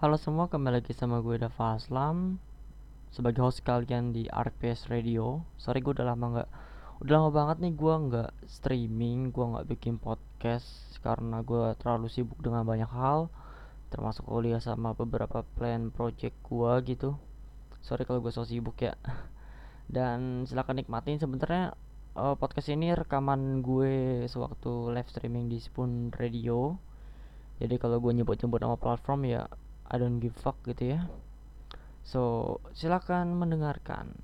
Halo semua, kembali lagi sama gue Dava Aslam. Sebagai host kalian di RPS Radio. Sorry gue udah lama nggak Udah lama banget nih gue nggak streaming Gue nggak bikin podcast Karena gue terlalu sibuk dengan banyak hal Termasuk kuliah sama beberapa plan project gue gitu. Sorry kalau gue so sibuk ya. Dan silahkan nikmatin sebenarnya uh, podcast ini rekaman gue sewaktu live streaming di Spoon Radio. Jadi kalau gue nyebut-nyebut nama platform ya I don't give fuck gitu ya so silakan mendengarkan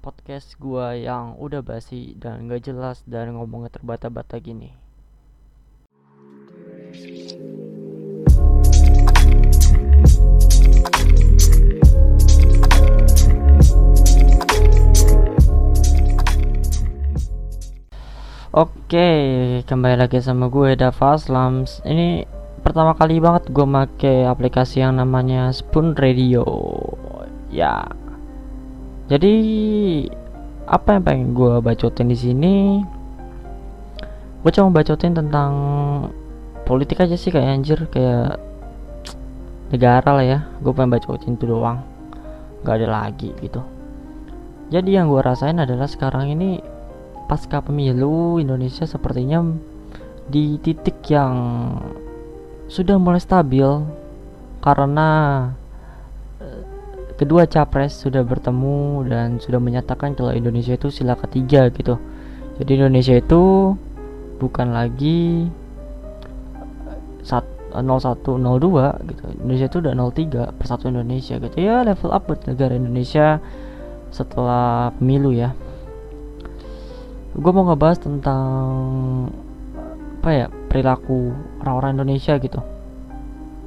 podcast gua yang udah basi dan gak jelas dan ngomongnya terbata-bata gini Oke, kembali lagi sama gue Dava Slams. Ini pertama kali banget gue make aplikasi yang namanya Spoon Radio. Ya. Jadi apa yang pengen gue bacotin di sini? Gue cuma bacotin tentang politik aja sih kayak anjir kayak negara lah ya. Gue pengen bacotin itu doang. Nggak ada lagi gitu. Jadi yang gue rasain adalah sekarang ini pasca pemilu Indonesia sepertinya di titik yang sudah mulai stabil karena eh, kedua capres sudah bertemu dan sudah menyatakan kalau Indonesia itu sila ketiga gitu. Jadi Indonesia itu bukan lagi 0102 gitu. Indonesia itu udah 03 persatu Indonesia gitu. Ya level up buat negara Indonesia setelah pemilu ya. Gue mau ngebahas tentang apa ya perilaku orang-orang Indonesia gitu.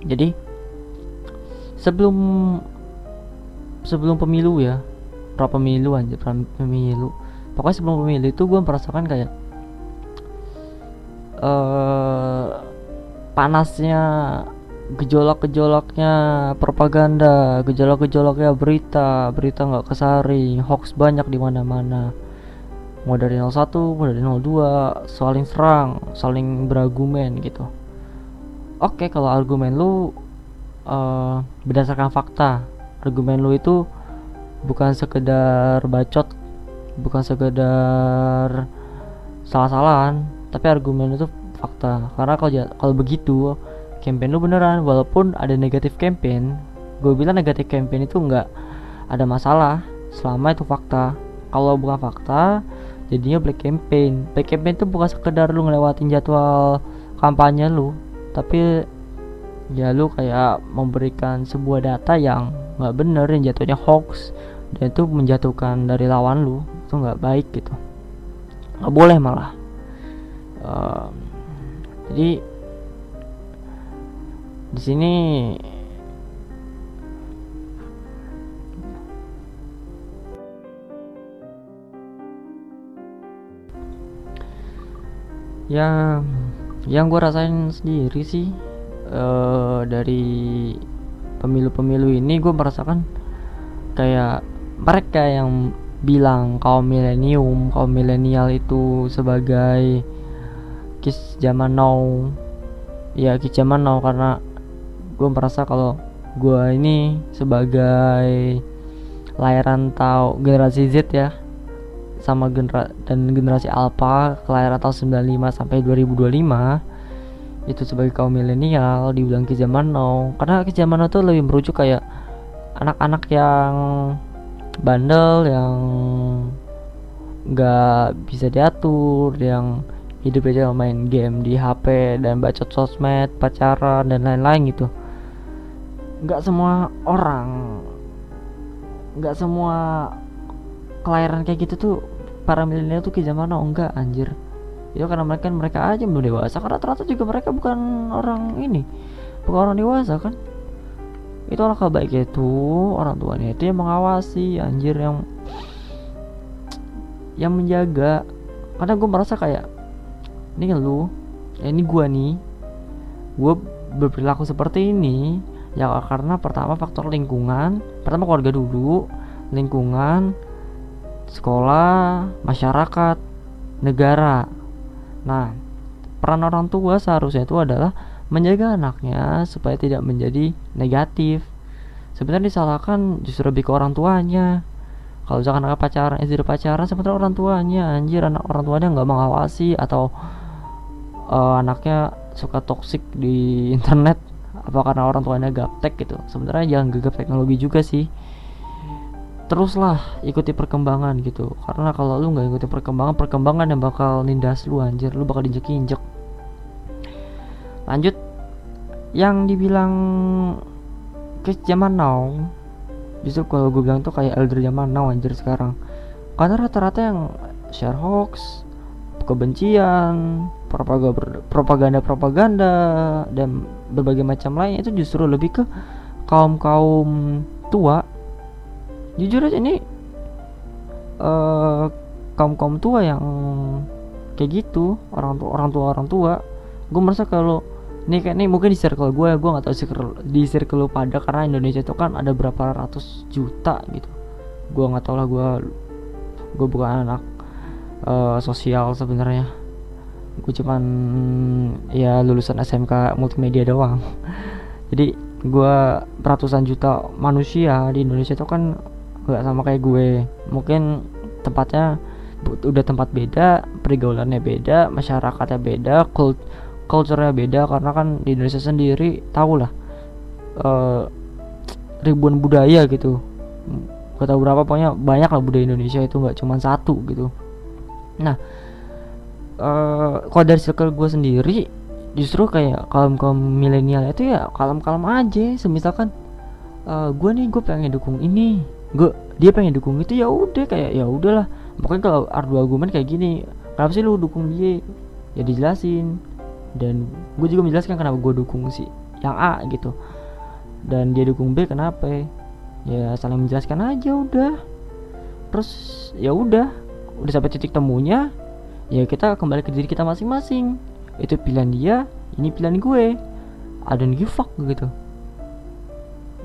Jadi sebelum sebelum pemilu ya pra pemilu aja pra pemilu. Pokoknya sebelum pemilu itu gue merasakan kayak uh, panasnya gejolak-gejolaknya propaganda, gejolak-gejolaknya berita, berita nggak kesaring, hoax banyak di mana-mana mau dari 01 mau dari 02 saling serang saling berargumen gitu. Oke kalau argumen lu uh, berdasarkan fakta argumen lu itu bukan sekedar bacot bukan sekedar salah-salahan tapi argumen itu fakta. Karena kalau kalau begitu campaign lu beneran walaupun ada negatif campaign gue bilang negatif campaign itu nggak ada masalah selama itu fakta. Kalau bukan fakta jadinya black campaign. Black campaign itu bukan sekedar lu ngelewatin jadwal kampanye lu tapi ya lu kayak memberikan sebuah data yang nggak bener yang jatuhnya hoax. Dan itu menjatuhkan dari lawan lu itu nggak baik gitu. Nggak boleh malah. Uh, jadi di sini ya yang gue rasain sendiri sih uh, dari pemilu-pemilu ini gue merasakan kayak mereka yang bilang kaum milenium kaum milenial itu sebagai kis zaman now. Ya kis zaman now karena gue merasa kalau gue ini sebagai layaran tau generasi Z ya sama genera dan generasi alpha kelahiran tahun 95 sampai 2025 itu sebagai kaum milenial dibilang ke zaman now. Karena ke zaman now tuh lebih merujuk kayak anak-anak yang bandel yang nggak bisa diatur yang hidup aja main game di HP dan bacot sosmed pacaran dan lain-lain gitu. Nggak semua orang nggak semua kelahiran kayak gitu tuh para milenial tuh ke zaman now enggak anjir. Itu karena mereka mereka aja belum dewasa. Karena ternyata juga mereka bukan orang ini bukan orang dewasa kan? Itu orang baik itu orang tuanya itu yang mengawasi anjir yang yang menjaga. Karena gue merasa kayak ini lu ya ini gue nih gue berperilaku seperti ini ya karena pertama faktor lingkungan pertama keluarga dulu lingkungan sekolah, masyarakat, negara. Nah, peran orang tua seharusnya itu adalah menjaga anaknya supaya tidak menjadi negatif. Sebenarnya disalahkan justru lebih ke orang tuanya. Kalau misalkan anak pacaran istri pacaran sebenarnya orang tuanya anjir anak orang tuanya nggak mengawasi atau uh, anaknya suka toksik di internet apa karena orang tuanya gaptek gitu. Sebenarnya jangan gegap teknologi juga sih teruslah ikuti perkembangan gitu. Karena kalau lu nggak ikuti perkembangan perkembangan yang bakal nindas lu anjir. Lu bakal diinjek injek lanjut. Yang dibilang ke zaman now justru kalau gue bilang tuh kayak elder zaman now anjir sekarang. Karena rata-rata yang share hoax kebencian propaganda propaganda dan berbagai macam lain itu justru lebih ke kaum kaum tua jujur aja ini uh, kaum kaum tua yang kayak gitu orang tua orang tua orang tua. Gue merasa kalau ini kayak nih mungkin di circle gue gue nggak tahu circle di circle lu pada karena Indonesia itu kan ada berapa ratus juta gitu. Gue nggak tahu lah gue gue bukan anak uh, sosial sebenarnya. Gue cuman ya lulusan SMK multimedia doang. Jadi gue ratusan juta manusia di Indonesia itu kan nggak sama kayak gue. Mungkin tempatnya udah tempat beda pergaulannya beda masyarakatnya beda kult culture-nya beda karena kan di Indonesia sendiri tau lah uh, ribuan budaya gitu. Gak tau berapa pokoknya banyak lah budaya Indonesia itu nggak cuma satu gitu. Nah uh, kalau dari circle gue sendiri justru kayak kaum kaum milenial itu ya kalem kalem aja semisalkan uh, gue nih gue pengen dukung ini gue dia pengen dukung itu ya udah kayak ya udahlah. Pokoknya kalau ardu argumen kayak gini kenapa sih lu dukung dia? Ya dijelasin. Dan gue juga menjelaskan kenapa gue dukung si yang A gitu. Dan dia dukung B kenapa? Ya saling menjelaskan aja udah. Terus ya udah. Udah sampai titik temunya ya kita kembali ke diri kita masing-masing. Itu pilihan dia ini pilihan gue. I don't give fuck gitu.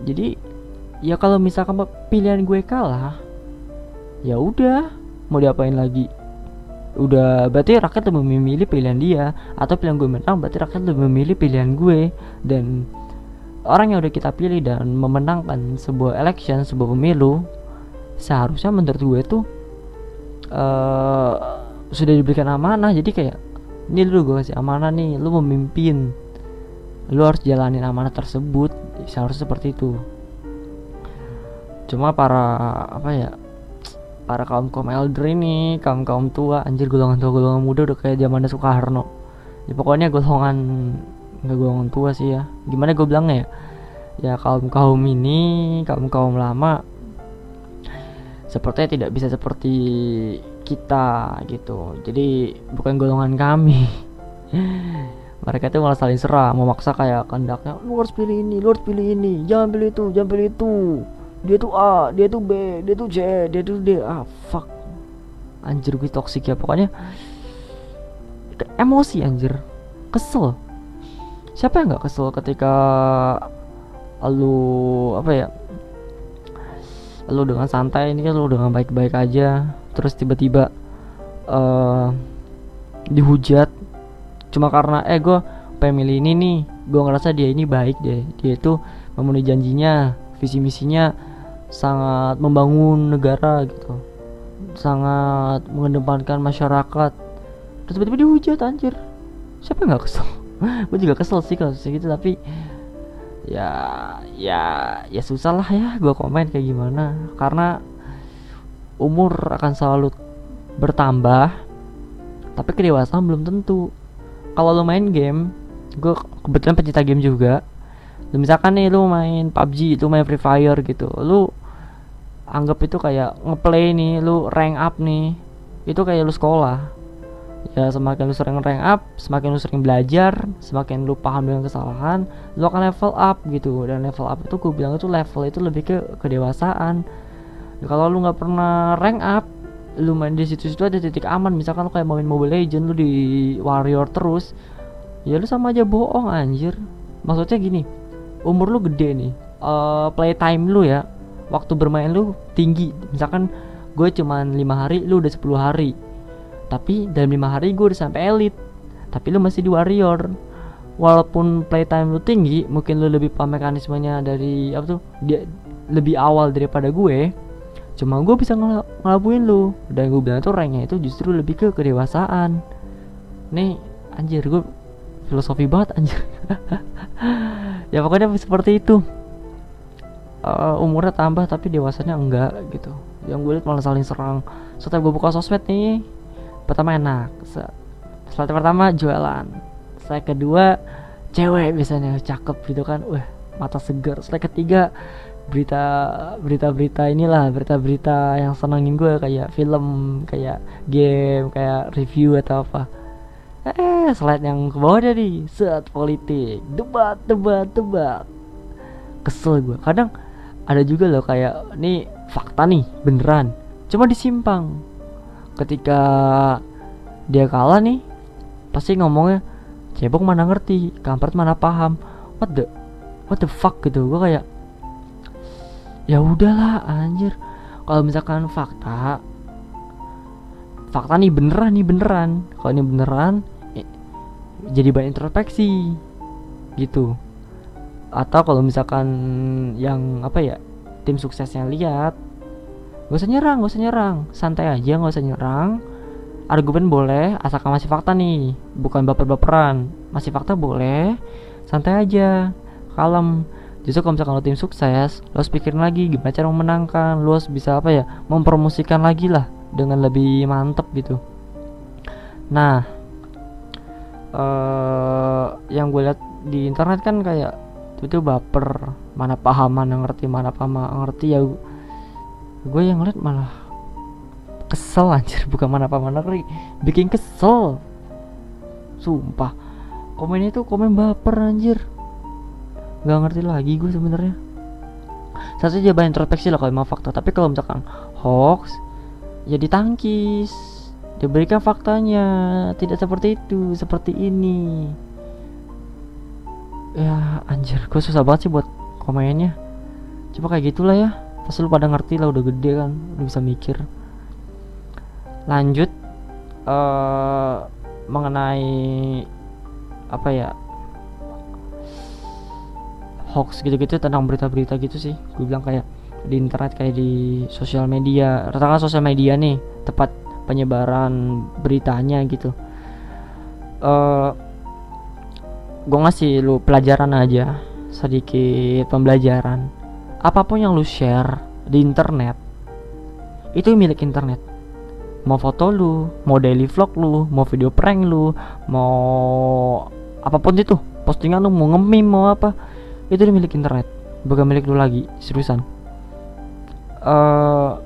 Jadi ya kalau misalkan pilihan gue kalah ya udah. Mau diapain lagi? Udah berarti rakyat lebih memilih pilihan dia. Atau pilihan gue menang berarti rakyat lebih memilih pilihan gue. Dan orang yang udah kita pilih dan memenangkan sebuah election sebuah pemilu seharusnya menurut gue tuh uh, sudah diberikan amanah. Jadi kayak ini lu gue kasih amanah nih lu memimpin. Lu harus jalanin amanah tersebut. Seharusnya seperti itu cuma para apa ya para kaum kaum elder ini kaum kaum tua anjir golongan tua golongan muda udah kayak zaman Soekarno. Ya pokoknya golongan nggak golongan tua sih ya. Gimana gue bilangnya ya? Ya kaum kaum ini kaum kaum lama sepertinya tidak bisa seperti kita gitu. Jadi bukan golongan kami. Mereka itu malah saling serang memaksa kayak kendaknya lu harus pilih ini lu harus pilih ini jangan pilih itu jangan pilih itu dia tuh A dia tuh B dia tuh C dia tuh D. Ah fuck. Anjir gue toxic ya. Pokoknya emosi anjir. Kesel. Siapa yang nggak kesel ketika lu apa ya lu dengan santai ini kan lu dengan baik-baik aja. Terus tiba-tiba uh, dihujat. Cuma karena eh gue ini nih gue ngerasa dia ini baik deh. Dia itu memenuhi janjinya visi misinya sangat membangun negara gitu. Sangat mengedepankan masyarakat. Terus tiba-tiba dihujat anjir. Siapa nggak kesel? Gue juga kesel sih kalau segitu tapi ya ya ya susah lah ya gue komen kayak gimana. Karena umur akan selalu bertambah tapi kedewasaan belum tentu. Kalau lo main game gue kebetulan pencinta game juga misalkan nih lu main PUBG itu main Free Fire gitu lu anggap itu kayak ngeplay nih lu rank up nih itu kayak lu sekolah. Ya semakin lu sering rank up semakin lu sering belajar semakin lu paham dengan kesalahan lu akan level up gitu. Dan level up itu gue bilang itu level itu lebih ke kedewasaan. Kalau lu nggak pernah rank up lu main di situ-situ ada titik aman. Misalkan lu kayak main Mobile Legend lu di warrior terus ya lu sama aja bohong anjir. Maksudnya gini umur lu gede nih. Uh, playtime lu ya waktu bermain lu tinggi. Misalkan gue cuman lima hari lu udah 10 hari. Tapi dalam lima hari gue udah sampai elit tapi lu masih di warrior. Walaupun playtime lu tinggi mungkin lu lebih paham mekanismenya dari apa tuh dia lebih awal daripada gue. Cuma gue bisa ngel ngelabuin lu. Dan gue bilang tuh ranknya itu justru lebih ke kedewasaan. Nih anjir gue filosofi banget anjir. Ya pokoknya seperti itu. Uh, umurnya tambah tapi dewasanya enggak gitu. Yang gue lihat malah saling serang. Setelah gue buka sosmed nih pertama enak. Setelah pertama jualan. Slide kedua cewek biasanya cakep gitu kan. Wah mata segar slide ketiga berita berita berita inilah berita berita yang senengin gue kayak film kayak game kayak review atau apa eh slide yang ke bawah dari set politik debat debat debat. Kesel gue kadang ada juga loh kayak nih fakta nih beneran. Cuma disimpang. Ketika dia kalah nih pasti ngomongnya cebok mana ngerti kampret mana paham. What the what the fuck gitu. Gue kayak ya udahlah anjir. Kalau misalkan fakta fakta nih beneran nih beneran. Kalau ini beneran eh, jadi banyak introspeksi gitu. Atau kalau misalkan yang apa ya tim suksesnya lihat gak usah nyerang gak usah nyerang. Santai aja gak usah nyerang. Argumen boleh asalkan masih fakta nih. Bukan baper-baperan. Masih fakta boleh santai aja. Kalem. Justru kalau misalkan lo tim sukses lo harus pikirin lagi gimana cara memenangkan. Lo harus bisa apa ya mempromosikan lagi lah dengan lebih mantep gitu. Nah uh, yang gue lihat di internet kan kayak itu baper mana paham mana ngerti mana paham mana ngerti ya. Gue yang lihat malah kesel anjir bukan mana apa mana kali bikin kesel. Sumpah komen itu komen baper anjir. Nggak ngerti lagi gue sebenarnya. Saya saja banyak introspeksi lah kalau emang fakta. Tapi kalau misalkan hoax ya ditangkis. Diberikan faktanya. Tidak seperti itu seperti ini. Ya anjir. Gue susah banget sih buat komennya. Coba kayak gitulah ya. Pasti lu pada ngerti lah udah gede kan. Udah bisa mikir. Lanjut uh, mengenai apa ya? Hoax gitu-gitu tentang berita-berita gitu sih. Gue bilang kayak di internet kayak di sosial media rata-rata sosial media nih tepat penyebaran beritanya gitu. Uh, eh, gue ngasih lu pelajaran aja sedikit pembelajaran. Apa pun yang lu share di internet itu milik internet. Mau foto lu mau daily vlog lu mau video prank lu mau apa pun itu postingan lu mau ngemim mau apa itu milik internet bukan milik lu lagi seriusan uh,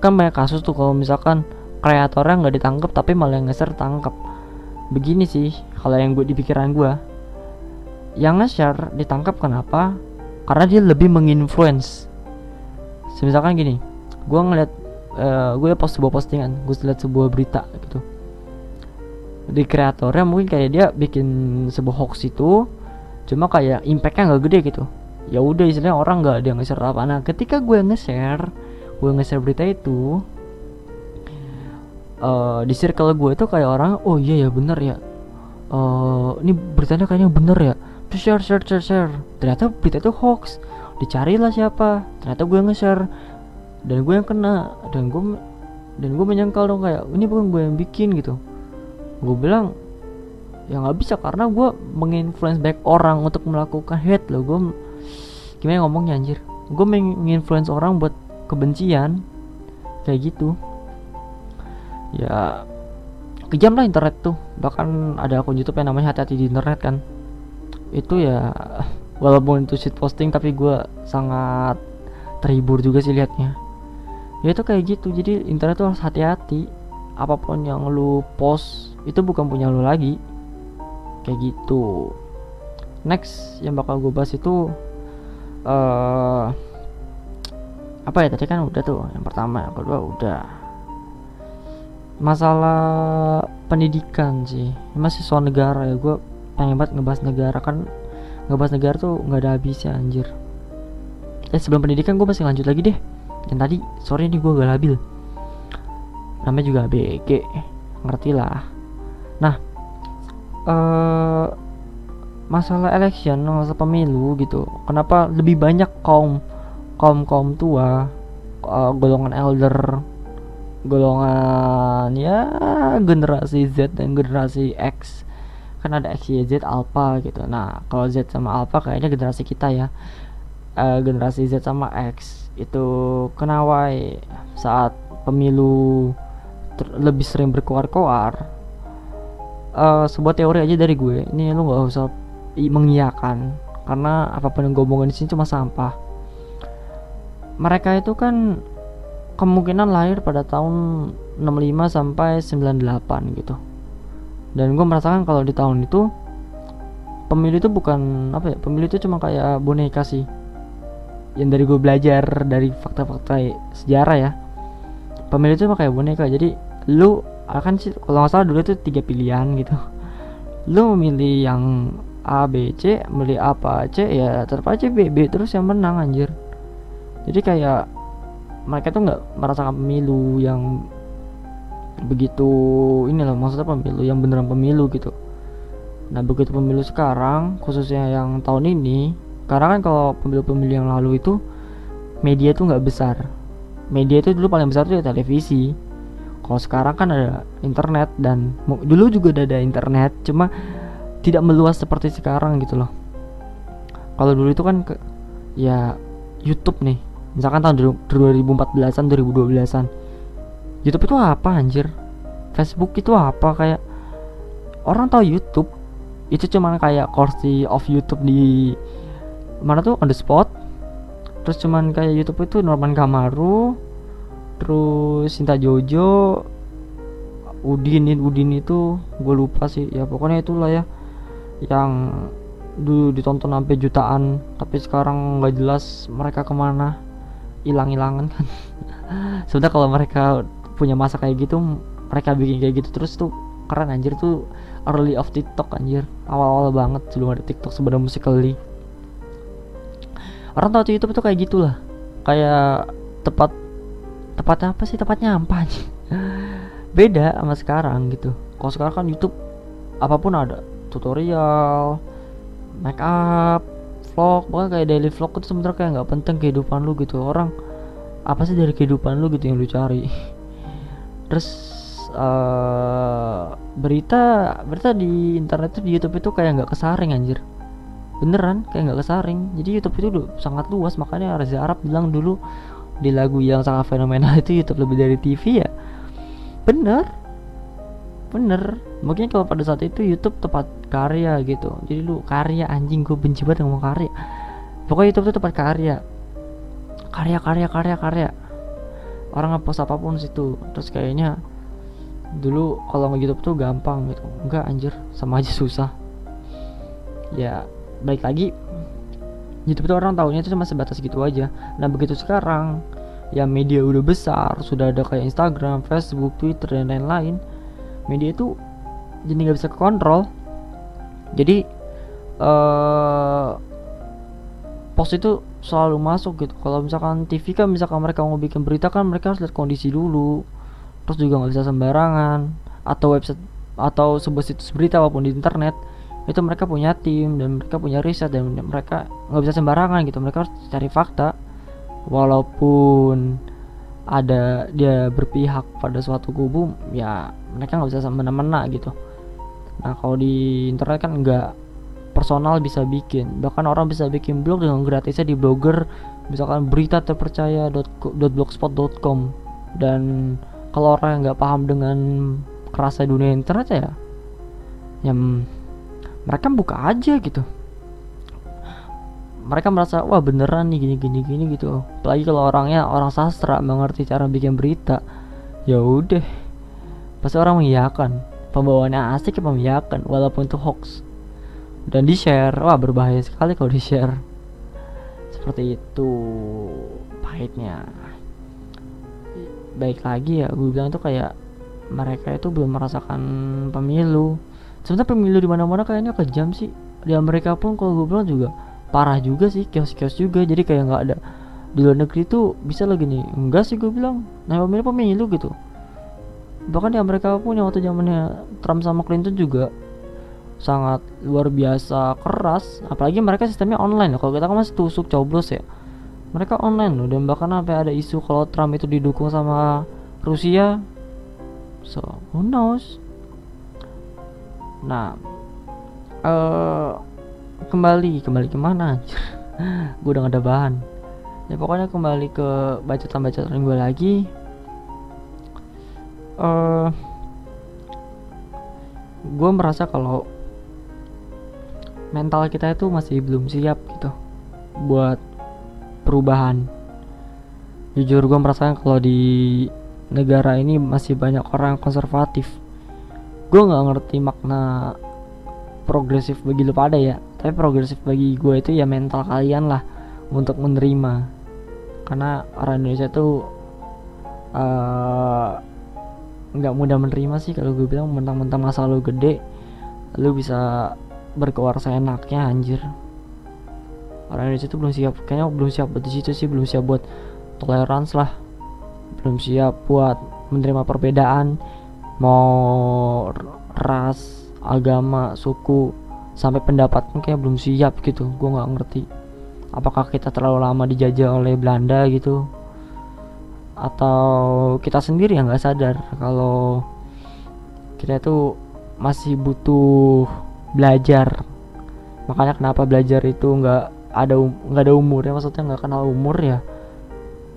kan banyak kasus tuh kalau misalkan kreatornya nggak ditangkap tapi malah yang nge-share tangkap begini sih kalau yang gue di pikiran gue yang nge-share ditangkap kenapa? Karena dia lebih menginfluence. Misalkan gini gue ngeliat uh, gue post sebuah postingan gue lihat sebuah berita gitu. Di kreatornya mungkin kayak dia bikin sebuah hoax itu cuma kayak impactnya nggak gede gitu ya udah istilahnya orang nggak ada yang nge-share apa. Nah ketika gue nge-share gue nge-share berita itu uh, di circle gue itu kayak orang oh iya ya bener ya. Uh, ini beritanya kayaknya bener ya. Terus share share share share. Ternyata berita itu hoax. Dicarilah siapa. Ternyata gue nge-share. Dan gue yang kena. Dan gue dan gue menyangkal dong kayak ini bukan gue yang bikin gitu. Gue bilang ya nggak bisa karena gue menginfluence back orang untuk melakukan hate loh. Gue gimana ngomongnya anjir? Gue menginfluence orang buat kebencian. Kayak gitu. Ya kejam lah internet tuh. Bahkan ada akun YouTube yang namanya hati-hati di internet kan. Itu ya walaupun itu shit posting tapi gue sangat terhibur juga sih liatnya. Ya itu kayak gitu. Jadi internet tuh harus hati-hati. Apa pun yang lu post itu bukan punya lu lagi. Kayak gitu. Next yang bakal gue bahas itu uh, apa ya tadi kan udah tuh yang pertama yang kedua udah. Masalah pendidikan sih masih soal negara ya gue pengen banget ngebahas negara kan ngebahas negara tuh nggak ada habisnya anjir. Eh sebelum pendidikan gue masih lanjut lagi deh. Yang tadi sore ini gue gak labil namanya juga BG ngerti lah. Nah uh, masalah election masalah pemilu gitu kenapa lebih banyak kaum kaum kaum tua uh, golongan elder golongan ya generasi Z dan generasi X kan ada X, Y, Z, Alpha gitu. Nah kalau Z sama Alpha kayaknya generasi kita ya. Uh, generasi Z sama X itu kenawai saat pemilu lebih sering berkoar-koar. Uh, sebuah teori aja dari gue. Ini lu nggak usah mengiyakan. Karena apa pun yang gue di sini cuma sampah. Mereka itu kan kemungkinan lahir pada tahun 65 sampai 98 gitu. Dan gue merasakan kalau di tahun itu pemilu itu bukan apa ya pemilu itu cuma kayak boneka sih. Yang dari gue belajar dari fakta-fakta sejarah ya. Pemilu itu cuma kayak boneka. Jadi lu akan sih kalau nggak salah dulu itu tiga pilihan gitu. Lu memilih yang A B C milih apa C ya tetap aja B B terus yang menang anjir. Jadi kayak mereka tuh nggak merasakan pemilu yang begitu ini loh maksudnya pemilu yang beneran pemilu gitu. Nah begitu pemilu sekarang khususnya yang tahun ini karena kan kalau pemilu-pemilu yang lalu itu media tuh nggak besar. Media itu dulu paling besar tuh ya televisi. Kalau sekarang kan ada internet dan dulu juga udah ada internet cuma tidak meluas seperti sekarang gitu loh. Kalau dulu itu kan ke, ya YouTube nih. Misalkan tahun 2014an 2012an YouTube itu apa anjir? Facebook itu apa? Kayak orang tahu YouTube? Itu cuman kayak kursi of YouTube di mana tuh? On the spot. Terus cuman kayak YouTube itu Norman Kamaru terus Sinta Jojo Udin Udin itu gue lupa sih. Ya pokoknya itulah ya yang dulu ditonton sampai jutaan tapi sekarang nggak jelas mereka ke mana. Hilang-hilangan kan. Sebenarnya kalau mereka punya masa kayak gitu mereka bikin kayak gitu terus tuh keren anjir. Tuh early of TikTok anjir. Awal-awal banget sebelum ada TikTok sebenarnya musically orang tahu YouTube tuh kayak gitulah. Kayak tepat tepatnya apa sih? Tepatnya apa beda sama sekarang gitu. Kalau sekarang kan YouTube apa pun ada tutorial make up vlog bahkan kayak daily vlog itu sebenarnya kayak nggak penting kehidupan lu gitu. Orang apa sih dari kehidupan lu gitu yang lu cari? Terus uh, berita berita di internet tuh di YouTube itu kayak nggak kesaring anjir. Beneran kayak nggak kesaring. Jadi YouTube itu udah sangat luas makanya Reza Arab bilang dulu di lagu yang sangat fenomenal itu YouTube lebih dari TV ya. Bener. Bener. Mungkin kalau pada saat itu YouTube tempat karya gitu. Jadi lu karya anjing gue benci banget ngomong karya. Pokoknya YouTube itu tempat karya. Karya karya karya karya. Orang ngepost apa pun situ. Terus kayaknya dulu kalau nge YouTube tuh gampang gitu. Enggak anjir. Sama aja susah. Ya baik lagi. YouTube tuh orang tahunya itu cuma sebatas gitu aja. Nah begitu sekarang ya media udah besar. Sudah ada kayak Instagram, Facebook, Twitter dan lain-lain. Media itu jadi nggak bisa kekontrol jadi uh, post itu selalu masuk gitu. Kalau misalkan TV kan misalkan mereka mau bikin berita kan mereka harus lihat kondisi dulu. Terus juga nggak bisa sembarangan. Atau website atau sebuah situs berita apa pun di internet itu mereka punya tim dan mereka punya riset dan mereka nggak bisa sembarangan gitu. Mereka harus cari fakta. Walaupun ada dia berpihak pada suatu kubu ya mereka nggak bisa semena-mena gitu nah kalau di internet kan nggak personal bisa bikin. Bahkan orang bisa bikin blog dengan gratisnya di blogger. Misalkan berita terpercaya.blogspot.com dan kalau orang yang nggak paham dengan kerasa dunia internet ya ya mereka buka aja gitu. Mereka merasa wah beneran nih gini gini gini gitu. Apalagi kalau orangnya orang sastra mengerti cara bikin berita ya udah. Pasti orang mengiyakan pembawaannya asik ya mengiyakan walaupun itu hoax. Dan di share wah berbahaya sekali kalau di share seperti itu pahitnya. Baik lagi ya gue bilang tuh kayak mereka itu belum merasakan pemilu. Sebenarnya pemilu di mana mana kayaknya kejam sih. Di Amerika pun kalau gue bilang juga parah juga sih kios-kios juga. Jadi kayak nggak ada di luar negeri tuh bisa lagi nih. Enggak sih gue bilang nah pemilu pemilu gitu bahkan di Amerika pun yang waktu zamannya Trump sama Clinton juga sangat luar biasa keras. Apalagi mereka sistemnya online kalau kita kan masih tusuk coblos ya. Mereka online loh. Dan bahkan sampai ada isu kalau Trump itu didukung sama Rusia. So who knows? Nah uh, kembali kembali ke mana gue udah gak ada bahan. Ya pokoknya kembali ke bacaan-bacaan gue lagi uh, gue merasa kalau mental kita itu masih belum siap gitu buat perubahan. Jujur gue merasakan kalau di negara ini masih banyak orang konservatif. Gue nggak ngerti makna progresif bagi lu pada ya tapi progresif bagi gue itu ya mental kalian lah untuk menerima. Karena orang Indonesia tuh eh, nggak mudah menerima sih kalau gue bilang mentang-mentang masa lu gede lu bisa berkeluar seenaknya anjir. Orang Indonesia tuh belum siap kayaknya belum siap buat situ sih belum siap buat toleransi lah. Belum siap buat menerima perbedaan mau ras agama suku sampai pendapat kayak belum siap gitu. Gue nggak ngerti apakah kita terlalu lama dijajah oleh Belanda gitu atau kita sendiri yang nggak sadar kalau kita itu masih butuh belajar. Makanya kenapa belajar itu nggak ada um, nggak ada umur ya? Maksudnya nggak kenal umur ya?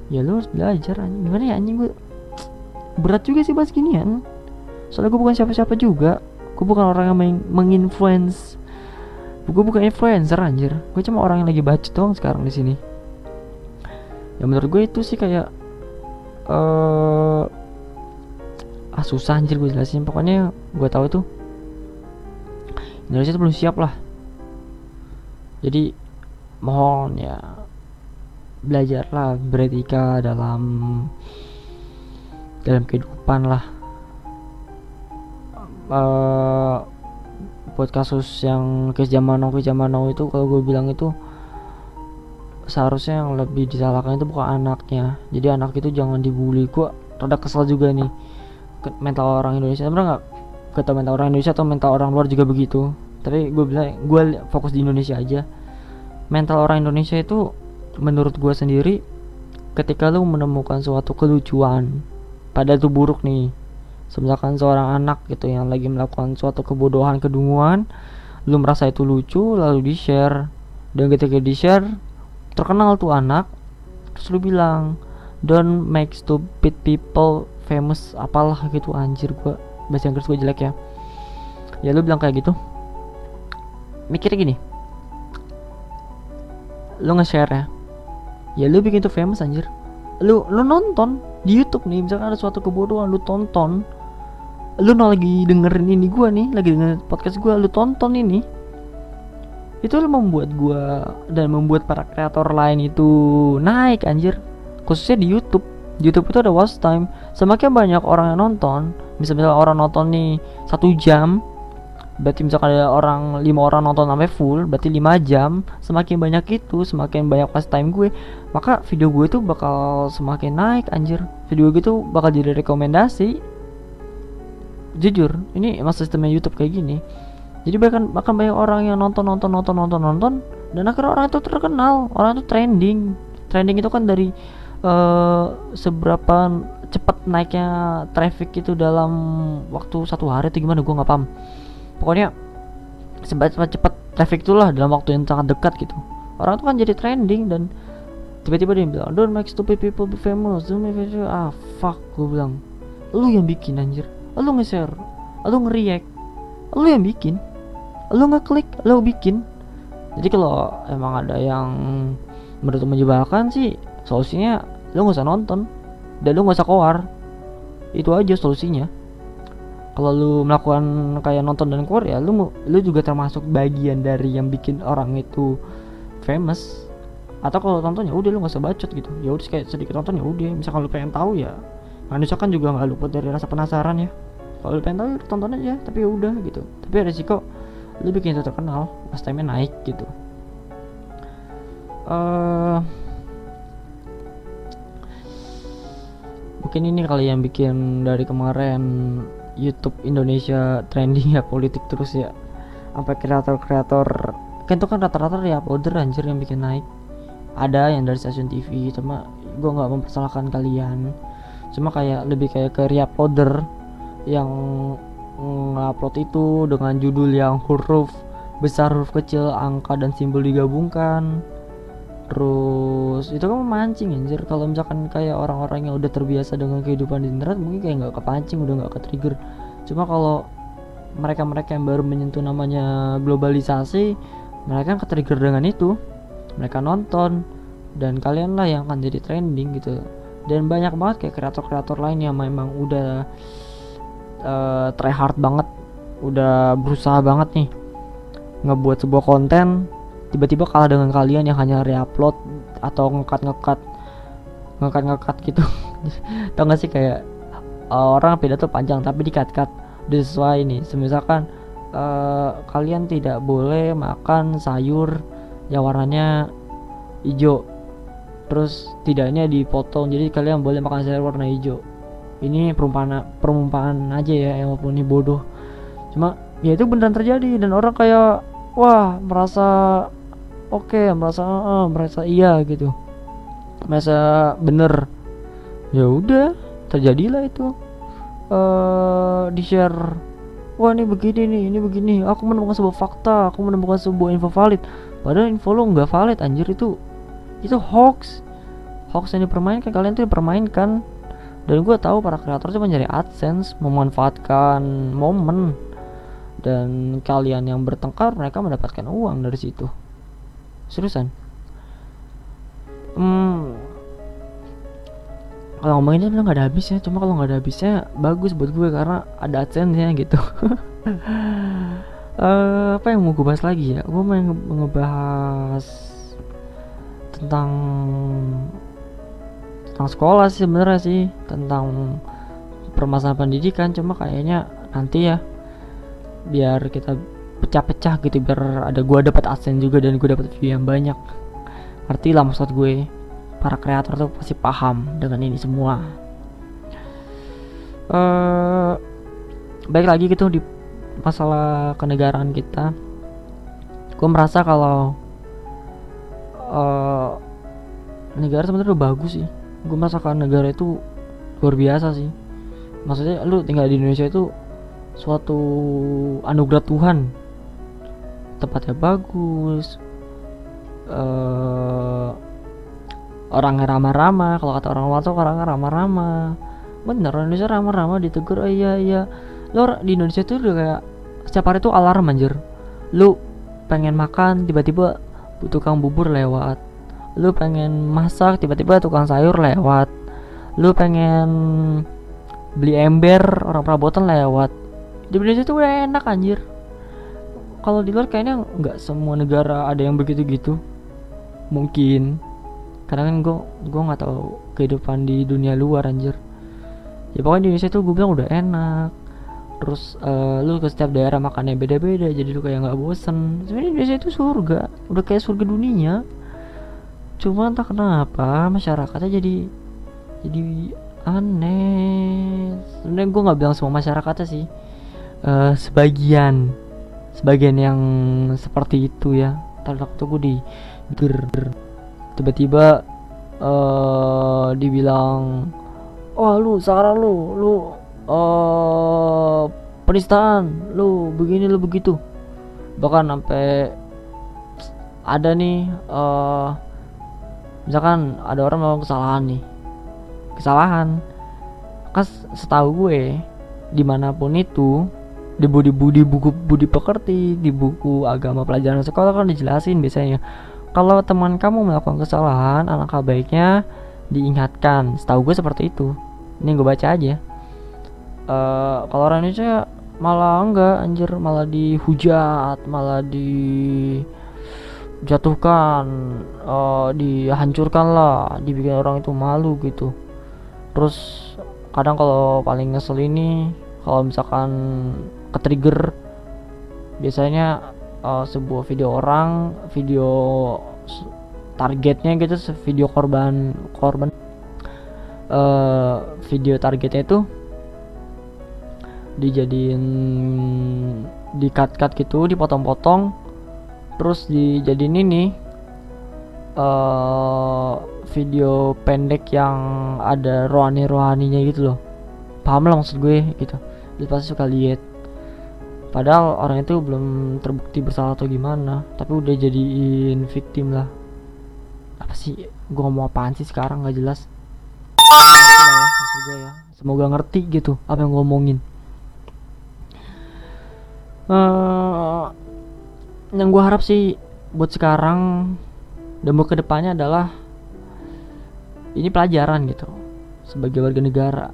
Ya lu harus belajar anjing. Gimana ya anjing? Gue berat juga sih bahas ginian. Soalnya gue bukan siapa-siapa juga. Gue bukan orang yang meng menginfluence. Gue bukan influencer anjir. Gue cuma orang yang lagi baca doang sekarang di sini. Ya menurut gue itu sih kayak uh, ah susah anjir gue jelasin. Pokoknya gue tahu tuh Indonesia tuh belum siap lah. Jadi mohon ya belajarlah beretika dalam dalam kehidupan lah. Uh, buat kasus yang ke zaman now ke zaman now itu kalau gue bilang itu seharusnya yang lebih disalahkan itu bukan anaknya. Jadi anak itu jangan dibully. Gue rada kesel juga nih mental orang Indonesia. Sebenarnya nggak? Kata mental orang Indonesia atau mental orang luar juga begitu. Tapi gue bilang gue fokus di Indonesia aja. Mental orang Indonesia itu menurut gue sendiri ketika lu menemukan suatu kelucuan pada itu buruk nih misalkan seorang anak gitu yang lagi melakukan suatu kebodohan kedunguan lu merasa itu lucu lalu di share dan ketika di share terkenal tuh anak. Terus lu bilang don't make stupid people famous. Apalah gitu anjir gua bahasa Inggris gue jelek ya. Ya lu bilang kayak gitu. Mikirnya gini. Lu nge-share ya. Ya lu bikin itu famous anjir. Lu lu nonton di YouTube nih misalkan ada suatu kebodohan lu tonton. Lu lagi dengerin ini gua nih lagi dengerin podcast gua lu tonton ini itu membuat gua dan membuat para kreator lain itu naik anjir. Khususnya di YouTube. YouTube itu ada watch time. Semakin banyak orang yang nonton misalnya orang nonton nih satu jam berarti misalkan ada orang lima orang nonton sampai full berarti lima jam semakin banyak itu semakin banyak pas time gue maka video gue itu bakal semakin naik anjir. Video gue tuh bakal jadi rekomendasi. Jujur ini emang sistemnya YouTube kayak gini jadi bahkan bahkan banyak orang yang nonton nonton nonton nonton nonton dan akhirnya orang itu terkenal orang itu trending. Trending itu kan dari uh, seberapa cepat naiknya traffic itu dalam waktu satu hari atau gimana gue nggak paham. Pokoknya cepat cepat traffic itulah dalam waktu yang sangat dekat gitu. Orang tuh kan jadi trending dan tiba-tiba dia bilang don't make stupid people be famous don't make famous. ah fuck gue bilang. Lu yang bikin anjir. Lu nge-share. Lu nge-react. Lu yang bikin lu ngeklik lu bikin. Jadi kalau emang ada yang menurut menjebalkan sih solusinya lu nggak usah nonton dan lu nggak usah keluar. Itu aja solusinya. Kalau lu melakukan kayak nonton dan keluar ya lu lu juga termasuk bagian dari yang bikin orang itu famous. Atau kalau nonton ya udah lu nggak usah bacot gitu. Ya udah kayak sedikit nonton ya udah. Misalkan lu pengen tahu ya. Manusia kan juga nggak luput dari rasa penasaran ya. Kalau lu pengen tahu ya tonton aja. Tapi ya udah gitu. Tapi resiko lu bikin itu terkenal pas time naik gitu. Uh, mungkin ini kali yang bikin dari kemarin YouTube Indonesia trending ya politik terus ya. Sampai kreator-kreator kan itu kan rata-rata ya uploader anjir yang bikin naik. Ada yang dari stasiun TV cuma gue nggak mempersalahkan kalian. Cuma kayak lebih kayak ke reuploader yang ngupload itu dengan judul yang huruf besar huruf kecil angka dan simbol digabungkan. Terus itu kan memancing anjir. Kalau misalkan kayak orang-orang yang udah terbiasa dengan kehidupan di internet mungkin kayak nggak kepancing udah nggak ke trigger cuma kalau mereka-mereka yang baru menyentuh namanya globalisasi mereka kan ke trigger dengan itu. Mereka nonton dan kalian lah yang akan jadi trending gitu. Dan banyak banget kayak kreator-kreator lain yang memang udah uh, try hard banget. Udah berusaha banget nih ngebuat sebuah konten. Tiba-tiba kalah dengan kalian yang hanya reupload atau ngekat-ngekat ngekat-ngekat gitu. Tau gak sih kayak uh, orang pidato panjang tapi dikat-kat. Sesuai ini semisalkan uh, kalian tidak boleh makan sayur yang warnanya hijau terus tidaknya dipotong. Jadi kalian boleh makan sayur warna hijau ini perumpamaan perumpamaan aja ya yang walaupun ini bodoh. Cuma ya itu beneran terjadi dan orang kayak wah merasa oke okay, merasa uh, merasa iya gitu. Merasa bener. Ya udah terjadilah itu. Uh, di share wah ini begini nih ini begini aku menemukan sebuah fakta aku menemukan sebuah info valid. Padahal info lo nggak valid anjir itu itu hoax. Hoax yang dipermainkan kalian tuh dipermainkan dan gue tahu para kreator cuma mencari adsense memanfaatkan momen. Dan kalian yang bertengkar mereka mendapatkan uang dari situ. Seriusan? Hmm, kalau ngomongin ini nggak ada habisnya. Cuma kalau nggak ada habisnya bagus buat gue karena ada adsense nya gitu. Uh, apa yang mau gue bahas lagi ya? Gue mau ngebahas tentang tentang sekolah sih sebenarnya sih tentang permasalahan pendidikan. Cuma kayaknya nanti ya biar kita pecah-pecah gitu biar ada gue dapat adsense juga dan gue dapat view yang banyak. Ngerti lah maksud gue para kreator tuh pasti paham dengan ini semua. Uh, baik lagi gitu di masalah kenegaraan kita. Gue merasa kalau uh, negara sebenarnya bagus sih gue merasakan negara itu luar biasa sih. Maksudnya lu tinggal di Indonesia itu suatu anugerah Tuhan. Tempatnya bagus uh, orangnya ramah-ramah. Kalau kata orang tuh orangnya ramah-ramah. Bener Indonesia ramah-ramah ditegur oh iya iya. Lo di Indonesia tuh udah kayak setiap hari tuh alarm anjir. Lu pengen makan tiba-tiba tukang bubur lewat lu pengen masak tiba-tiba tukang sayur lewat. Lu pengen beli ember orang perabotan lewat. Di Indonesia tuh udah enak anjir. Kalau di luar kayaknya nggak semua negara ada yang begitu gitu. Mungkin. Karena kan gue gue nggak tahu kehidupan di dunia luar anjir. Ya pokoknya di Indonesia tuh gue bilang udah enak. Terus uh, lu ke setiap daerah makannya beda-beda jadi lu kayak nggak bosen. Sebenarnya Indonesia itu surga. Udah kayak surga dunia cuma entah kenapa masyarakatnya jadi jadi aneh. Sebenarnya gue nggak bilang semua masyarakatnya sih. Uh, sebagian sebagian yang seperti itu ya. Tadi waktu gue di tiba-tiba uh, dibilang oh lu sekarang lu lu uh, penistaan lu begini lu begitu. Bahkan sampai ada nih uh, misalkan ada orang melakukan kesalahan nih. Kesalahan. Kan setahu gue di mana pun itu di buku di buku budi pekerti di buku agama pelajaran sekolah kan dijelasin biasanya. Kalau teman kamu melakukan kesalahan alangkah baiknya diingatkan. Setahu gue seperti itu. Ini gue baca aja. Uh, kalau orang Indonesia malah enggak anjir. Malah dihujat malah di jatuhkan uh, dihancurkan lah dibikin orang itu malu gitu. Terus kadang kalau paling ngesel ini kalau misalkan ke trigger biasanya uh, sebuah video orang video targetnya gitu video korban korban uh, video targetnya itu dijadiin di cut cut gitu dipotong-potong terus dijadiin ini uh, video pendek yang ada rohani rohaninya gitu loh. Paham lah maksud gue gitu. Dia pasti suka lihat. Padahal orang itu belum terbukti bersalah atau gimana tapi udah jadiin victim lah. Apa sih? Gue ngomong apaan sih sekarang? Nggak jelas. Maksud gue ya semoga ngerti gitu apa yang gue ngomongin uh, yang gue harap sih buat sekarang dan buat ke depannya adalah ini pelajaran gitu sebagai warga negara.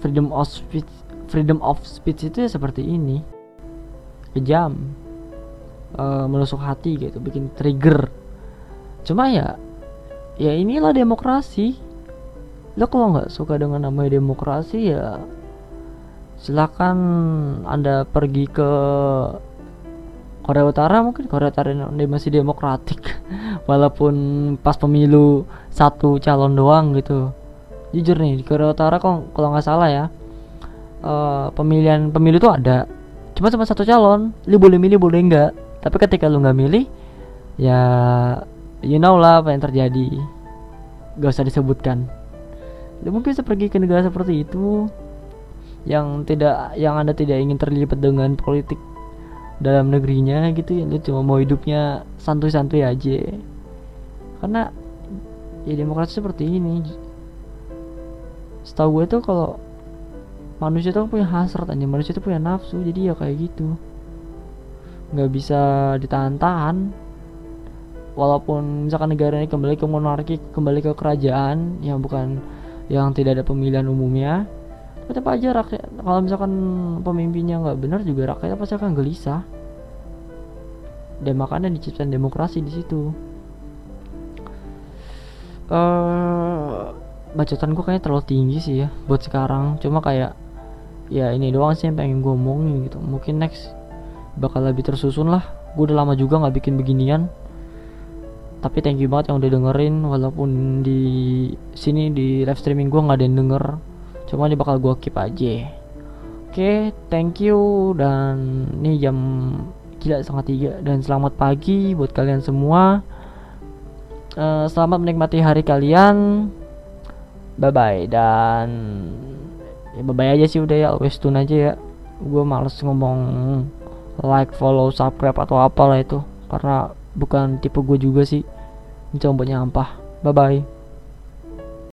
Freedom of speech freedom of speech itu ya seperti ini. Kejam uh, menusuk hati gitu bikin trigger. Cuma ya ya inilah demokrasi. Lo kalau nggak suka dengan namanya demokrasi ya silakan anda pergi ke Korea Utara mungkin Korea Utara ini masih demokratik. Walaupun pas pemilu satu calon doang gitu. Jujur nih di Korea Utara kok kalau nggak salah ya uh, pemilihan pemilu itu ada. Cuma cuma satu calon. Lu boleh milih boleh enggak tapi ketika lu nggak milih ya you know lah apa yang terjadi. Gak usah disebutkan. Lu mungkin bisa pergi ke negara seperti itu yang tidak yang anda tidak ingin terlibat dengan politik dalam negerinya gitu ya lu cuma mau hidupnya santuy-santuy aja. Karena ya demokrasi seperti ini. Setahu gue tuh kalau manusia tuh punya hasrat aja manusia tuh punya nafsu jadi ya kayak gitu. Nggak bisa ditahan-tahan. Walaupun misalkan negara ini kembali ke monarki kembali ke kerajaan yang bukan yang tidak ada pemilihan umumnya tetap aja rakyat kalau misalkan pemimpinnya nggak benar juga rakyat pasti akan gelisah. Dan makanya diciptakan demokrasi di situ. Uh, bacotan gue kayaknya terlalu tinggi sih ya buat sekarang. Cuma kayak ya ini doang sih yang pengen gue omongin gitu. Mungkin next bakal lebih tersusun lah. Gue udah lama juga nggak bikin beginian. Tapi thank you banget yang udah dengerin. Walaupun di sini di live streaming gue nggak ada yang denger cuma ini bakal gue keep aja. Oke thank you. Dan ini jam gila setengah tiga. Dan selamat pagi buat kalian semua. Uh, selamat menikmati hari kalian. Bye bye dan ya bye bye aja sih udah ya. Always tune aja ya. Gue males ngomong like follow subscribe atau apalah itu. Karena bukan tipe gue juga sih. Ini buat nyampah. Bye bye